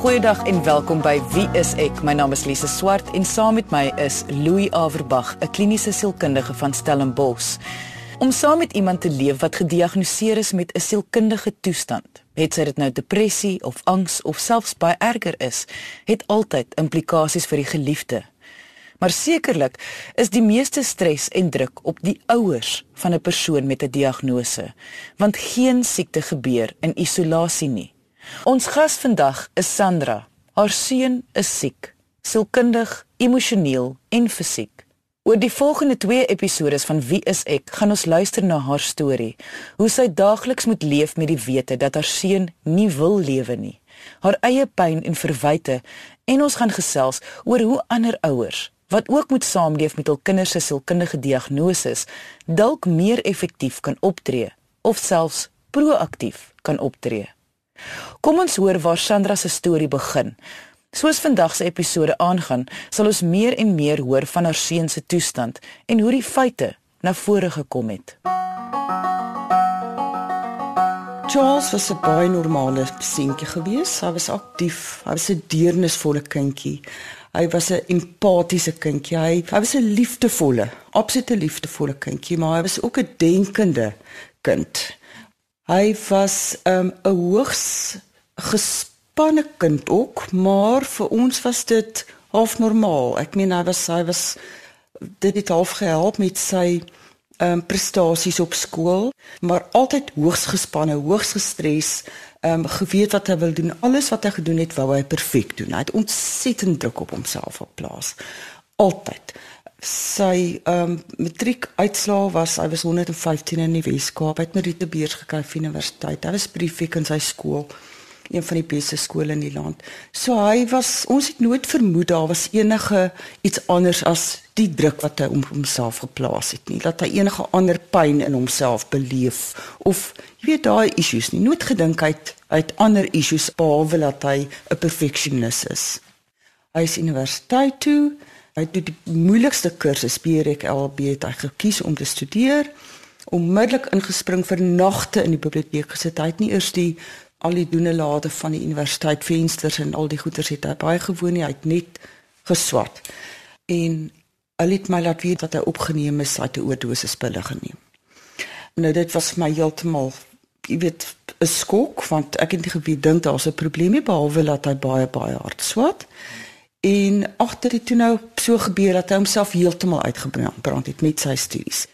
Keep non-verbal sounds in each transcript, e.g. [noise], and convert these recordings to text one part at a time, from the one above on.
Goeiedag en welkom by Wie is ek? My naam is Lise Swart en saam met my is Louis Averbag, 'n kliniese sielkundige van Stellenbosch. Om saam met iemand te leef wat gediagnoseer is met 'n sielkundige toestand, het sy dit nou depressie of angs of selfs baie erger is, het altyd implikasies vir die geliefde. Maar sekerlik is die meeste stres en druk op die ouers van 'n persoon met 'n diagnose, want geen siekte gebeur in isolasie nie. Ons gas vandag is Sandra. Haar seun is siek, sielkundig, emosioneel en fisiek. Oor die volgende 2 episode van Wie is ek, gaan ons luister na haar storie, hoe sy daagliks moet leef met die wete dat haar seun nie wil lewe nie, haar eie pyn en verwyte, en ons gaan gesels oor hoe ander ouers wat ook moet saamleef met hul kinders se sielkundige diagnoses, dalk meer effektief kan optree of selfs proaktief kan optree. Kom ons hoor waar Sandra se storie begin. Soos vandag se episode aangaan, sal ons meer en meer hoor van haar seun se toestand en hoe die feite na vore gekom het. Charles was 'n baie normale seentjie gewees. Hy was aktief, hy was 'n deernisvolle kindjie. Hy was 'n empatiese kindjie. Hy, hy was 'n liefdevolle, absolute liefdevolle kindjie, maar hy was ook 'n denkende kind. Hy was ehm, 'n um, hoogs gespanne kind ook, maar vir ons was dit half normaal. Ek meen hy was hy was dit het half gehelp met sy ehm um, prestasies op skool, maar altyd hoogs gespanne, hoogs gestres, ehm um, geweet wat hy wil doen, alles wat hy gedoen het, wou hy perfek doen. Hy het ontsettend druk op homself geplaas. Altyd sy ehm um, matriek uitslaa was hy was 115 in die Weskaap. Het Merite beurs gekry vir universiteit. Hy was prefek in sy skool een van die beste skole in die land. So hy was ons het nooit vermoed daar was enige iets anders as die druk wat hy om homself geplaas het nie. Dat hy enige ander pyn in homself beleef of jy weet daai issues nie. Nooit gedink hy het, hy het ander issues behalwe dat hy 'n perfeksionis is. Hy is universiteit toe Hy het die moeilikste kursus BRKLB het hy gekies om te studeer. Onmiddellik ingespring vir nagte in die biblioteek gesit. Hy het nie eers die al die doene lade van die universiteit vensters en al die goeders het hy baie gewoon nie. Hy het net geswat. En hy het my laat weet dat hy opgeneem is, hy het 'n oordosis pille geneem. Nou dit was vir my heeltemal jy weet 'n skok want ek het nie geweet dink daar's 'n probleem nie behalwe dat hy baie baie hard swat. En agter dit toe nou so gebeur dat hy homself heeltemal uitgebrand het met sy studies.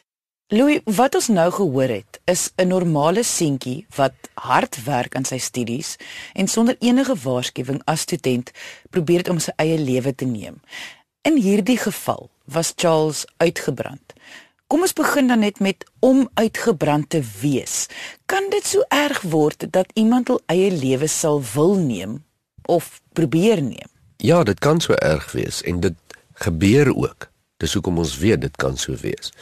Louis, wat ons nou gehoor het, is 'n normale seentjie wat hard werk aan sy studies en sonder enige waarskuwing as student probeer het om sy eie lewe te neem. In hierdie geval was Charles uitgebrand. Kom ons begin dan net met om uitgebrand te wees. Kan dit so erg word dat iemand hul eie lewe sal wil neem of probeer neem? Ja, dit kan so erg wees en dit gebeur ook. Dis hoekom ons weet dit kan so wees.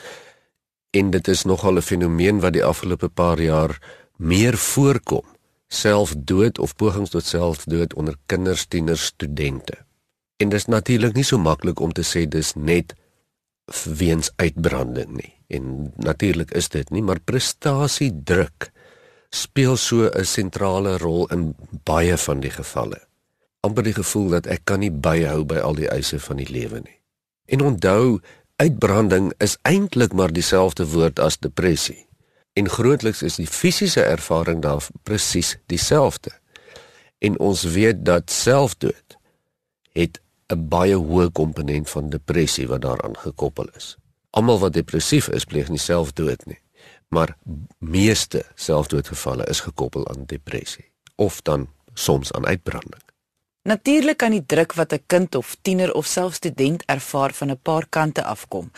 En dit is nogal 'n fenomeen wat die afgelope paar jaar meer voorkom. Selfdood of pogings tot selfdood onder kinders, tieners, studente. En dit is natuurlik nie so maklik om te sê dis net weens uitbranding nie. En natuurlik is dit nie, maar prestasiedruk speel so 'n sentrale rol in baie van die gevalle amper die gevoel dat ek kan nie byhou by al die eise van die lewe nie. En onthou, uitbranding is eintlik maar dieselfde woord as depressie. En grootliks is die fisiese ervaring daar presies dieselfde. En ons weet dat selfdood het 'n baie hoë komponent van depressie wat daaraan gekoppel is. Almal wat depressief is, pleeg nie selfdood nie, maar meeste selfdoodgevalle is gekoppel aan depressie of dan soms aan uitbranding. Natuurlik kan die druk wat 'n kind of tiener of selfs student ervaar van 'n paar kante afkom.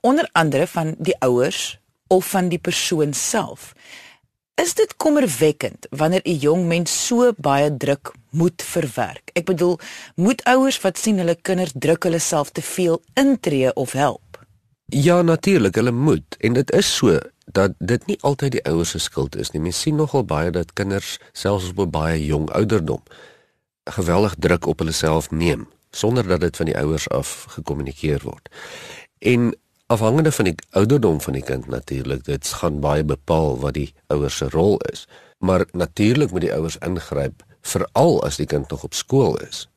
Onder andere van die ouers of van die persoon self. Is dit kommerwekkend wanneer 'n jong mens so baie druk moet verwerk? Ek bedoel, moet ouers wat sien hulle kinders druk hulle self te veel intree of help? Ja, natuurlik, hulle moet en dit is so dat dit nie altyd die ouers se skuld is nie. Mens sien nogal baie dat kinders selfs op 'n baie jong ouderdom geweldig druk op hulle self neem sonder dat dit van die ouers af gekommunikeer word. En afhangende van die ouderdom van die kind natuurlik, dit gaan baie bepaal wat die ouers se rol is. Maar natuurlik moet die ouers ingryp veral as die kind nog op skool is,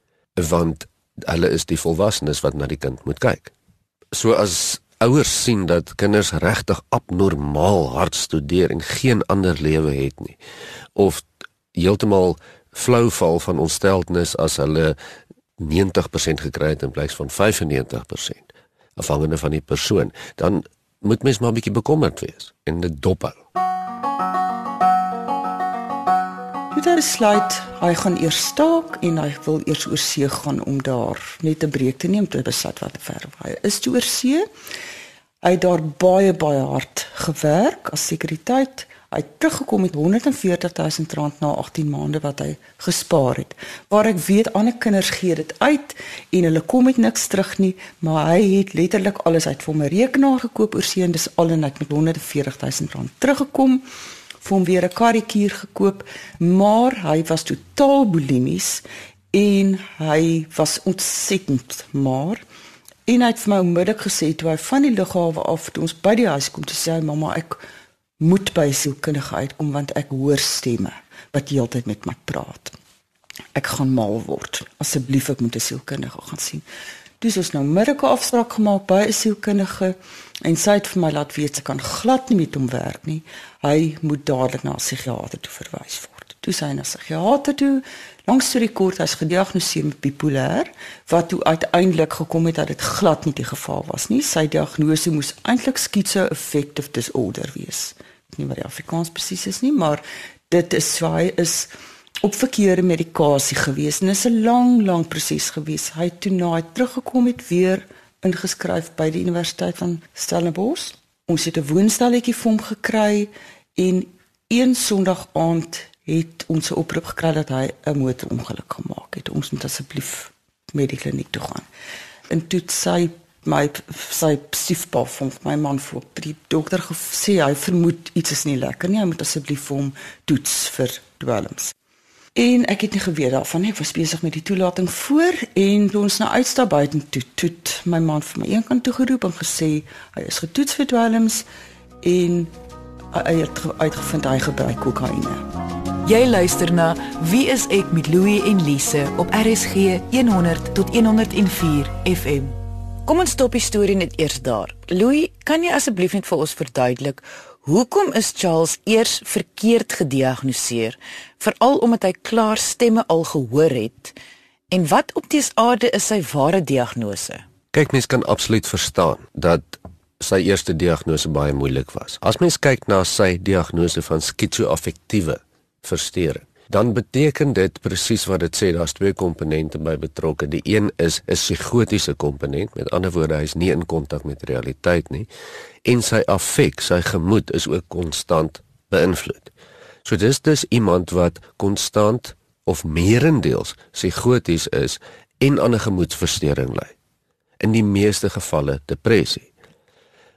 want hulle is die volwassenes wat na die kind moet kyk. So as ouers sien dat kinders regtig abnormaal hard studeer en geen ander lewe het nie of heeltemal flou val van ontsteltenis as hulle 90% gekry het in plaas van 95% afhangende van die persoon dan moet mens maar 'n bietjie bekommerd wees en dit dophou. Dit is sluit. Hy gaan eers staak en hy wil eers oor see gaan om daar net 'n breek te neem te besluit wat ver hy is toe oor see. Hy het daar baie baie hard gewerk as sekuriteit. Hy het teruggekom met 140 000 rand na 18 maande wat hy gespaar het. Waar ek weet ander kinders gee dit uit en hulle kom met niks terug nie, maar hy het letterlik alles uit vir 'n rekenaar gekoop oor see en dis al en hy het met 140 000 rand teruggekom vir hom weer 'n karretjie gekoop, maar hy was totaal bulimies en hy was ontsettend maar en hy het vir my onmiddellik gesê toe hy van die lughawe af toe ons by die huis kom te sê mamma ek moet by sielkundige uitkom want ek hoor stemme wat heeltyd met my praat. Ek gaan mal word. Asseblief ek moet 'n sielkundige gaan sien. Dis ons nou middeke afspraak gemaak by 'n sielkundige en sy het vir my laat weet sy kan glad nie met hom werk nie. Hy moet dadelik na 'n psigiatër toe verwys word. Toe sy na 'n psigiatër toe, langs die kort as gediagnoseer met bipolêr, wat toe uiteindelik gekom het dat dit glad nie die geval was nie. Sy diagnose moes eintlik schizoaffective disorder wees. Weet nie wat die Afrikaans presies is nie, maar dit is swaai is op verkeerde medikasie gewees en is 'n lang lang proses gewees. Hy het toe na hy teruggekom het weer ingeskryf by die Universiteit van Stellenbosch. Ons het 'n woonstelletjie vir hom gekry en een Sondag aand het ons 'n oproep gekry dat hy 'n motorongeluk gemaak het. Ons moet asseblief met die kliniek toe gaan. En toe sy my sy stiefpa van my man voor die dokter gesê hy vermoed iets is nie lekker nie. Hy moet asseblief vir hom toets vir dwelms. En ek het nie geweet daarvan nie. Ek was besig met die toelating voor en toe ons na uitstap buite toe toet my man vir my eenkant toe geroep en gesê hy is getoets vir dwelms en hy het uitgevind hy gebruik kokaine. Jy luister na Wie is ek met Louie en Lise op RSG 100 tot 104 FM. Kom ons stop die storie net eers daar. Louie, kan jy asseblief net vir ons verduidelik Hoekom is Charles eers verkeerd gediagnoseer, veral omdat hy klaar stemme al gehoor het? En wat op die aarde is sy ware diagnose? Kyk, mens kan absoluut verstaan dat sy eerste diagnose baie moeilik was. As mens kyk na sy diagnose van skizoaffektiewe verstoring, dan beteken dit presies wat dit sê daar's twee komponente by betrokke. Die een is 'n psigotiese komponent, met ander woorde hy's nie in kontak met realiteit nie en sy affek, sy gemoed is ook konstant beïnvloed. So dis dis iemand wat konstant of meerendeels psigoties is en aan 'n gemoedversteuring ly. In die meeste gevalle depressie.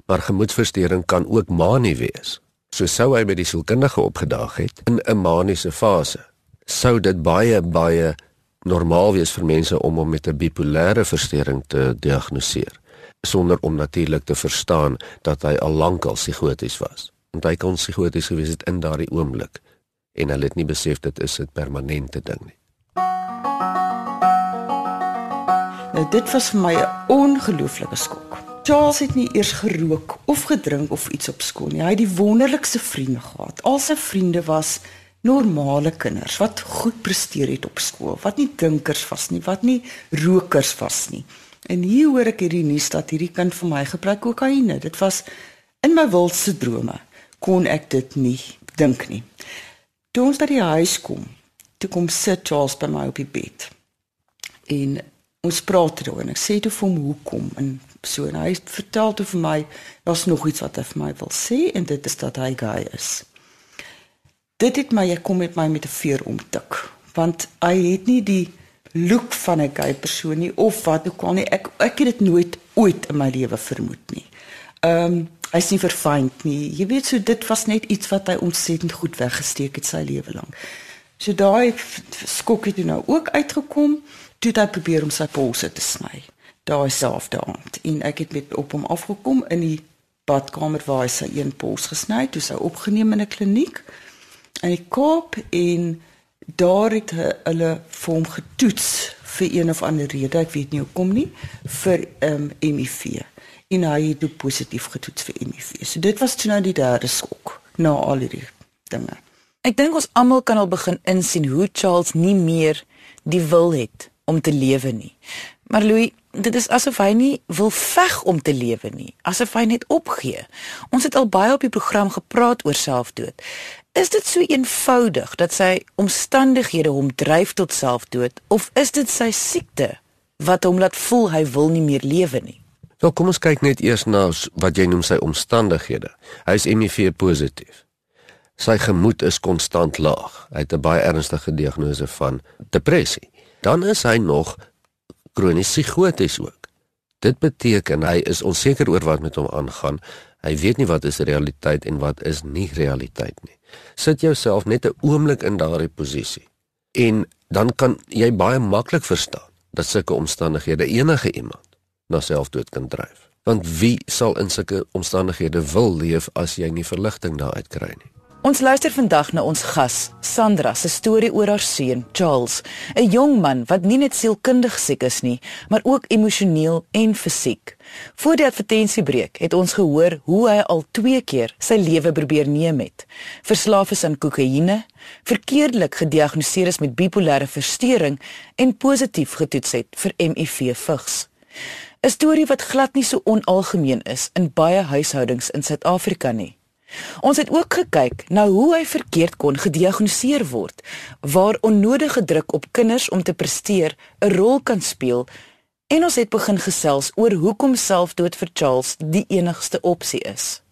Maar gemoedversteuring kan ook manie wees. So sou hy by die sielkundige opgedaag het in 'n maniese fase. Sou dit baie baie normaal wees vir mense om hom met 'n bipolêre verstoring te diagnoseer sonder om natuurlik te verstaan dat hy al lank al psigoties was. Want hy kon psigoties gewees het in daardie oomblik en hulle het nie besef dit is 'n permanente ding nie. Nou dit was vir my 'n ongelooflike skok. Charles het nie eers gerook of gedrink of iets op skool nie. Hy het die wonderlikste vriende gehad. Al sy vriende was normale kinders wat goed presteer het op skool, wat nie drinkers was nie, wat nie rokers was nie. En hier hoor ek hierdie nuus dat hierdie kind vir my gebruik kokaine. Dit was in my wildste drome kon ek dit nie dink nie. Toe ons by die huis kom, toe kom sit Charles by my op die bed. En ons praat eroor en ek sê toe vir hom hoekom en so en hy vertel toe vir my daar's nog iets wat hy vir my wil sê en dit is dat hy gay is. Dit het my ek kom met my met 'n veer omtik want hy het nie die look van 'n gay persoon nie of wat ook al nie ek ek het dit nooit ooit in my lewe vermoed nie. Ehm um, hy's nie verfynd nie. Jy weet so dit was net iets wat hy ontsettend goed weggesteek het sy lewe lank. So daai skok het nou ook uitgekom toe hy probeer om sy polse te sny daai selfde aand en ek het met op hom afgekom in die badkamer waar hy sy een pols gesny het toe sy opgeneem in 'n kliniek in die Kaap en daar het hulle vir hom getoets vir een of ander rede, ek weet nie hoekom nie, vir ehm um, HIV. En hy het toe positief getoets vir HIV. So dit was toe nou die derde skok na al hierdie dinge. Ek dink ons almal kan al begin insien hoe Charles nie meer die wil het om te lewe nie. Maar Louis, dit is asof hy nie wil veg om te lewe nie, asof hy net opgee. Ons het al baie op die program gepraat oor selfdood. Is dit so eenvoudig dat sy omstandighede hom dryf tot selfdood of is dit sy siekte wat hom laat voel hy wil nie meer lewe nie? Wel, kom ons kyk net eers na wat jy noem sy omstandighede. Hy is HIV positief. Sy gemoed is konstant laag. Hy het 'n baie ernstige diagnose van depressie. Dan is hy nog kronies psigoties ook. Dit beteken hy is onseker oor wat met hom aangaan. Hy weet nie wat is realiteit en wat is nie realiteit nie. Sit jouself net 'n oomblik in daardie posisie. En dan kan jy baie maklik verstaan dat sulke omstandighede enige iemand na selfdood kan dryf. Want wie sal in sulke omstandighede wil leef as jy nie verligting daaruit kry nie? Ons luister vandag na ons gas, Sandra, se storie oor haar seun, Charles, 'n jong man wat nie net sielkundig siek is nie, maar ook emosioneel en fisiek. Voor die advertensiebreek het ons gehoor hoe hy al 2 keer sy lewe probeer neem het. Verslaaf is aan kokaine, verkeerdelik gediagnoseer is met bipolêre verstoring en positief getoets het vir HIV-vigs. 'n Storie wat glad nie so onalgemeen is in baie huishoudings in Suid-Afrika nie. Ons het ook gekyk na hoe hy verkeerd kon gediagnoseer word, waar onnodige druk op kinders om te presteer 'n rol kan speel, en ons het begin gesels oor hoekom selfdood vir Charles die enigste opsie is.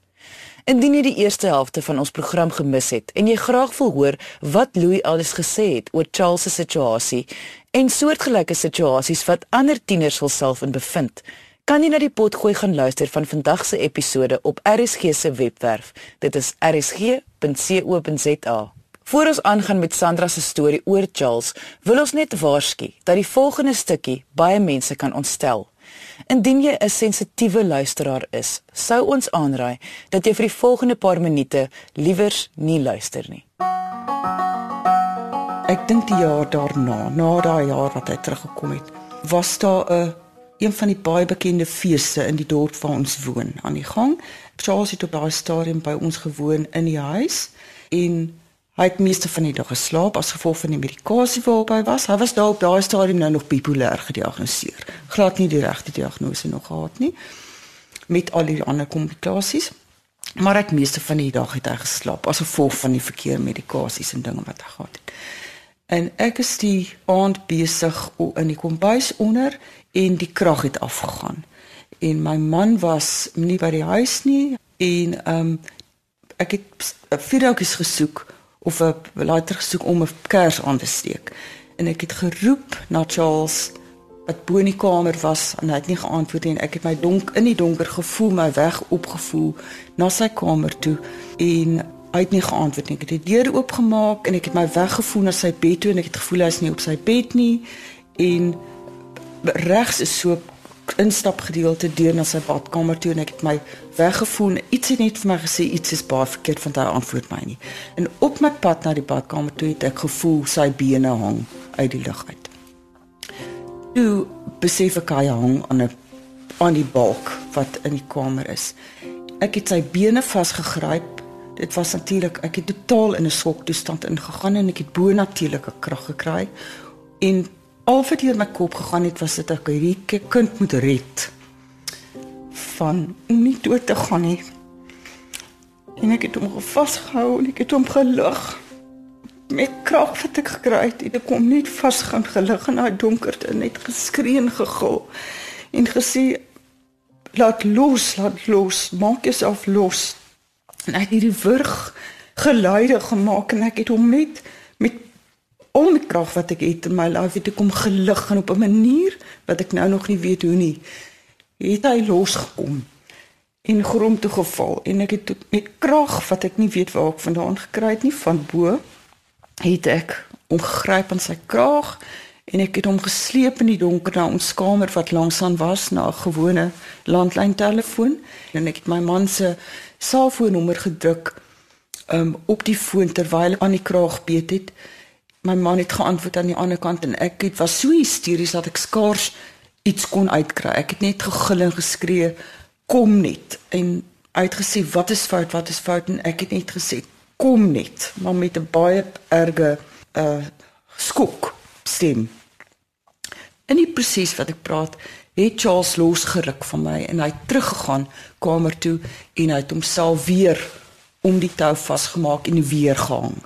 Indien jy die eerste helfte van ons program gemis het en jy graag wil hoor wat Louis alles gesê het oor Charles se situasie en soortgelyke situasies wat ander tieners hulself in bevind, kan jy na die pot gooi gaan luister van vandag se episode op RSG se webwerf. Dit is rsg.co.za. Voor ons aangaan met Sandra se storie oor Charles, wil ons net waarsku dat die volgende stukkie baie mense kan ontstel. Indien jy 'n sensitiewe luisteraar is, sou ons aanraai dat jy vir die volgende paar minute liewers nie luister nie. Ek dink die jaar daarna, na daai jaar wat hy teruggekom het, was daar 'n een van die baie bekende feeste in die dorp waar ons woon aan die gang. Charles het op daai stadium by ons gewoon in die huis en hy het meeste van die dag geslaap as gevolg van die medikasie waarop hy was. Hy was daar op daai stadium nou nog bipolêr gediagnoseer. Glad nie die regte diagnose nog gehad nie met al die ander komplikasies. Maar ek meeste van die dag het hy geslaap as gevolg van die verkeerde medikasies en dinge wat hy gehad het. En ek is die aand besig in die kombuis onder en die krag het afgegaan. En my man was nie by die huis nie en ehm um, ek het vir ouetjies gesoek of 'n later gesoek om 'n kers aan te steek. En ek het geroep na Charles wat bo in die kamer was en hy het nie geantwoord nie en ek het my donk in die donker gevoel my weg opgevoel na sy kamer toe en het nie geantwoord nie. Ek het die deur oopgemaak en ek het my weg gevoel na sy bed toe en ek het gevoel hy is nie op sy bed nie. En regs is so instap gedeelte deur na sy badkamer toe en ek het my weggevoel iets het net vir my gesê iets is baie verkeerd van daai antwoord my nie. En op my pad na die badkamer toe het ek gevoel sy bene hang uit die lug uit. Toe besef ek hy hang aan 'n aan die balk wat in die kamer is. Ek het sy bene vasgegryp dit was natuurlik ek het totaal in 'n skok toestand ingegaan en ek het bo natuurlike krag gekry en al wat deur my kop gegaan het was dit ek hierdie kind moet red van nie dood te gaan nie. En ek het hom vasgehou en ek het hom gelig. Met krag wat ek gekry het, ek hom net vasgaan gelig in daai donkerte en net geskree en gegil en gesê laat los, laat los, maak jouself los. En ek het hierdie wurg geluide gemaak en ek het hom net met al die krag wat ek het in my lewe het kom gelig en op 'n manier wat ek nou nog nie weet hoe nie het hy losgekom en grond toe geval. En ek het met krag wat ek nie weet waar ek vandaan gekry het nie van bo het ek omgryp aan sy kraag en ek het hom gesleep in die donker na ons kamer wat langsaan was na 'n gewone landlyn telefoon. En ek het my man se selfoonnommer gedruk um, op die foon terwyl aan die kraag beet het. My man het geantwoord aan die ander kant en ek het was so hysteries dat ek skaars iets kon uitkry. Ek het net gegil en geskree kom net. En uitgesê wat is fout, wat is fout? En ek het net gesê kom net, maar met 'n baie erge uh skok stem. En die proses wat ek praat, het Charles losgeruk van my en hy het teruggegaan kamer toe en hy het homself weer om die tou vasgemaak en weer gehang.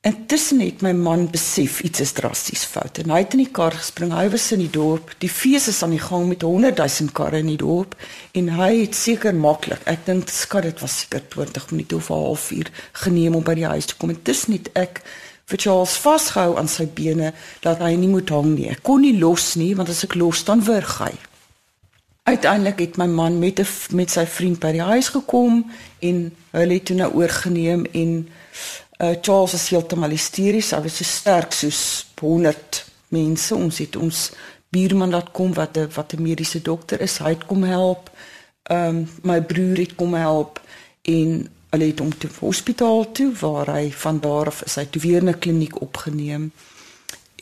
Intussen het my man besef iets is drasties fout en hy het in die kar gespring. Hy was in die dorp. Die fees is aan die gang met 100 000 karre in die dorp en hy het seker maklik. Ek dink skat dit was seker 20 minute of 'n halfuur geneem om by die huis te kom. Intussen het ek vir Charles vasgehou aan sy bene dat hy nie moet hang nie. Ek kon nie los nie want as ek los dan wurg hy. Uiteindelik het my man met 'n met sy vriend by die huis gekom en hulle het toe nou oorgeneem en uh, Charles was heeltemal hysteries. Hy was so sterk soos 100 mense. Ons het ons buurman laat kom wat 'n wat 'n mediese dokter is. Hy het kom help. Ehm um, my broer het kom help en hulle het hom toe hospitaal toe waar hy van daar af is hy toe weer in 'n kliniek opgeneem.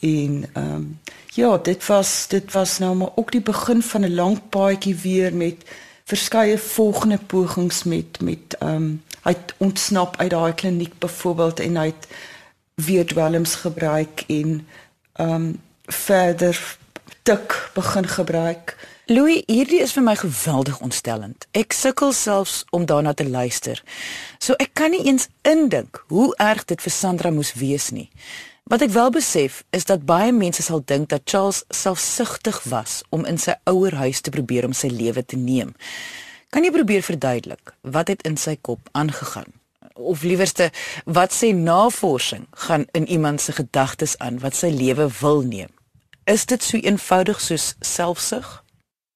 En ehm um, ja, dit was dit was nou maar ook die begin van 'n lang paadjie weer met verskeie volgende pogings met met ehm um, hy het ontsnap uit daai kliniek byvoorbeeld en hy het weer dwelms gebruik en ehm um, verder tik begin gebruik. Louis, hierdie is vir my geweldig ontstellend. Ek sukkel selfs om daarna te luister. So ek kan nie eens indink hoe erg dit vir Sandra moes wees nie. Wat ek wel besef is dat baie mense sal dink dat Charles selfsugtig was om in sy ouer huis te probeer om sy lewe te neem. Kan jy probeer verduidelik wat het in sy kop aangegaan? Of liewerste, wat sê navorsing gaan in iemand se gedagtes aan wat sy lewe wil neem? Is dit so eenvoudig soos selfsug?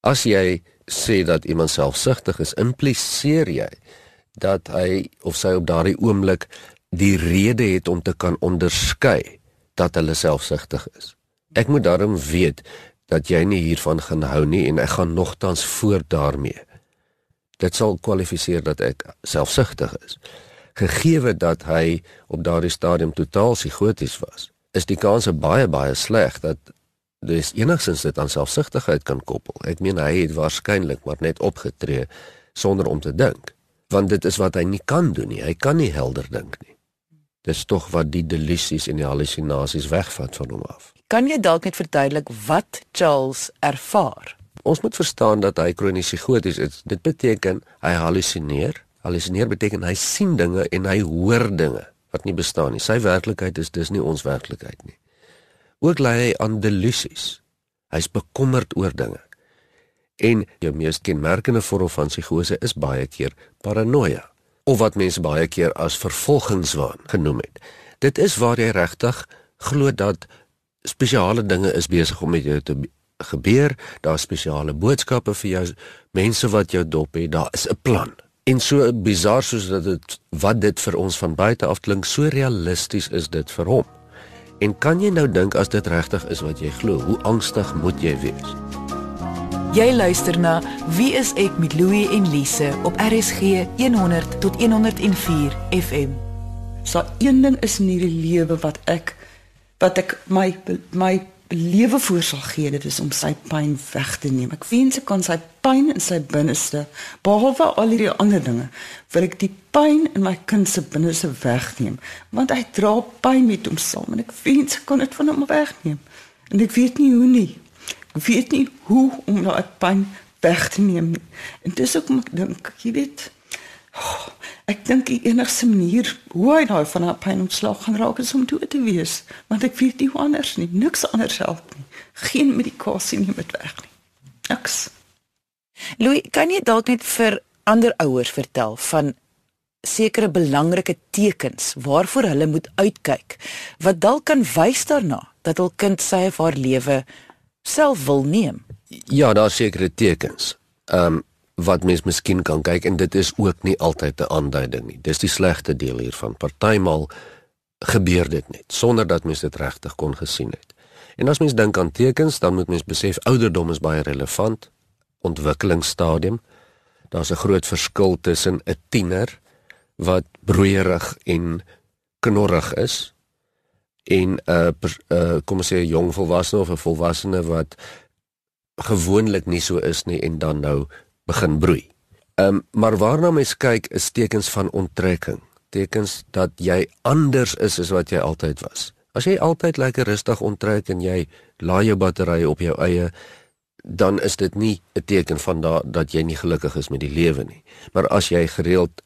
As jy sê dat iemand selfsugtig is, impliseer jy dat hy of sy op daardie oomblik die rede het om te kan onderskei dat hulle selfsugtig is. Ek moet daarom weet dat jy nie hiervan gaan hou nie en ek gaan nogtans voort daarmee dit sal kwalifiseer dat ek selfsugtig is. Gegeewe dat hy op daardie stadium totaal psigoties was, is die kans baie baie sleg dat dis enigstens dit aan selfsugtigheid kan koppel. Ek meen hy het waarskynlik maar net opgetree sonder om te dink, want dit is wat hy nie kan doen nie. Hy kan nie helder dink nie. Dis tog wat die delusies en die hallusinasies wegvat van hom af. Kan jy dalk net verduidelik wat Charles ervaar? Ons moet verstaan dat hy kronies psigoties is. Dit beteken hy halusineer. Halusineer beteken hy sien dinge en hy hoor dinge wat nie bestaan nie. Sy werklikheid is dis nie ons werklikheid nie. Ook lei hy aan delusies. Hy's bekommerd oor dinge. En die mees kenmerkende vorm van psigose is baie keer paranoia of wat mense baie keer as vervolgingswaan genoem het. Dit is waar jy regtig glo dat spesiale dinge is besig om met jou te gebeur, daar spesiale boodskappe vir jou, mense wat jou dop het, daar is 'n plan. En so bizar soos dat dit wat dit vir ons van buite af klink, so realisties is dit vir hom. En kan jy nou dink as dit regtig is wat jy glo, hoe angstig moet jy wees? Jy luister na Wie is ek met Louie en Lise op RSG 100 tot 104 FM. So een ding is in hierdie lewe wat ek wat ek my my lewe voor sal gee dit is om sy pyn weg te neem. Ek wens ek kan sy pyn in sy binneste behalwe al hierdie ander dinge vir ek die pyn in my kind se binneste wegneem want hy dra pyn met hom saam en ek wens ek kan dit van hom wegneem. En ek weet nie hoe nie. Ek weet nie hoe om daai pyn weg te neem nie. En dis ook ek dink jy weet oh, [sighs] Ek dink die enigste manier hoe hy nou van haar pyn ontslaag gaan raak is om dood te wees, want ek weet nie hoe anders nie, niks anders help nie. Geen medikasie neem dit weg nie. Niks. Louis, kan jy dalk net vir ander ouers vertel van sekere belangrike tekens waarvoor hulle moet uitkyk wat dalk kan wys daarna dat hul kind sy of haar lewe self wil neem? Ja, daar sekerre tekens. Ehm um, wat mens miskien kan kyk en dit is ook nie altyd 'n aanduiding nie. Dis die slegte deel hiervan. Partymal gebeur dit net sonder dat mens dit regtig kon gesien het. En as mens dink aan tekens, dan moet mens besef ouderdom is baie relevant. Ontwikkelingsstadium. Daar's 'n groot verskil tussen 'n tiener wat broeierig en knorrig is en 'n uh, kom ons sê 'n jong volwassene of 'n volwassene wat gewoonlik nie so is nie en dan nou begin broei. Ehm um, maar waarna mens kyk is tekens van onttrekking, tekens dat jy anders is as wat jy altyd was. As jy altyd lekker rustig onttrek en jy laai jou batterye op jou eie, dan is dit nie 'n teken van da, dat jy nie gelukkig is met die lewe nie. Maar as jy gereeld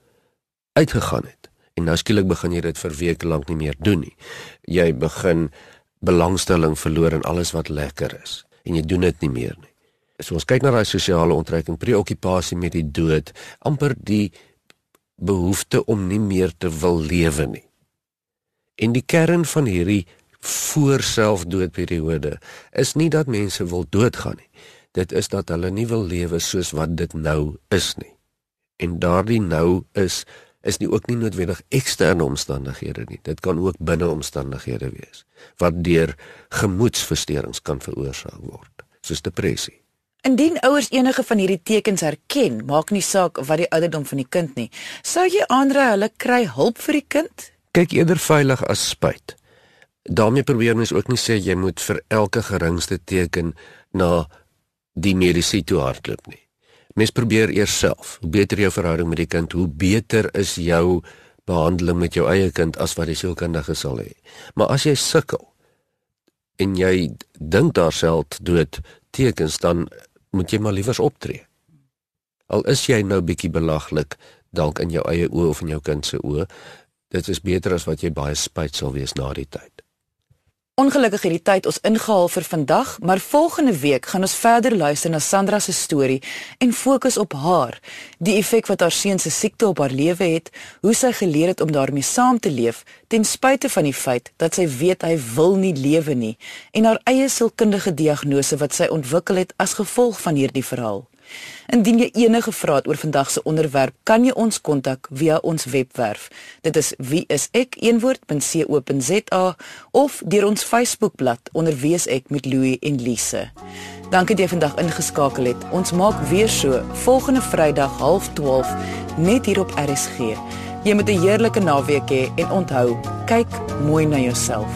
uitgegaan het en nou skielik begin jy dit vir weke lank nie meer doen nie. Jy begin belangstelling verloor in alles wat lekker is en jy doen dit nie meer nie. So ons kyk na daai sosiale onttrekking, preokkupasie met die dood, amper die behoefte om nie meer te wil lewe nie. En die kern van hierdie voor selfdoodperiode is nie dat mense wil doodgaan nie. Dit is dat hulle nie wil lewe soos wat dit nou is nie. En daardie nou is is nie ook nie noodwendig eksterne omstandighede nie. Dit kan ook binne omstandighede wees wat deur gemoedsversteurings kan veroorsaak word, soos depressie. Indien ouers enige van hierdie tekens herken, maak nie saak wat die ouderdom van die kind nie, sou jy aanraai hulle kry hulp vir die kind? Kyk eerder veilig as spyt daarmee probeer mens ook nie sê jy moet vir elke geringste teken na die mediese toe hardloop nie. Mens probeer eers self. Hoe beter jou verhouding met die kind, hoe beter is jou behandeling met jou eie kind as wat die sielkundige sal hê. Maar as jy sukkel en jy dink daar self dood tekens dan moet jy maar liewers optree. Al is jy nou bietjie belaglik dalk in jou eie oë of in jou kind se oë, dit is beter as wat jy baie spyt sal wees na die tyd. Ongelukkig het die tyd ons ingehaal vir vandag, maar volgende week gaan ons verder luister na Sandra se storie en fokus op haar, die effek wat haar seun se siekte op haar lewe het, hoe sy geleer het om daarmee saam te leef ten spyte van die feit dat sy weet hy wil nie lewe nie en haar eie sielkundige diagnose wat sy ontwikkel het as gevolg van hierdie verhaal. Indien jy enige vrae het oor vandag se onderwerp, kan jy ons kontak via ons webwerf. Dit is wieisek.co.za of deur ons Facebookblad onder wieisek met Louie en Lise. Dankie dat jy vandag ingeskakel het. Ons maak weer so volgende Vrydag 12:30 net hier op RSG. Jy moet 'n heerlike naweek hê he, en onthou, kyk mooi na jouself.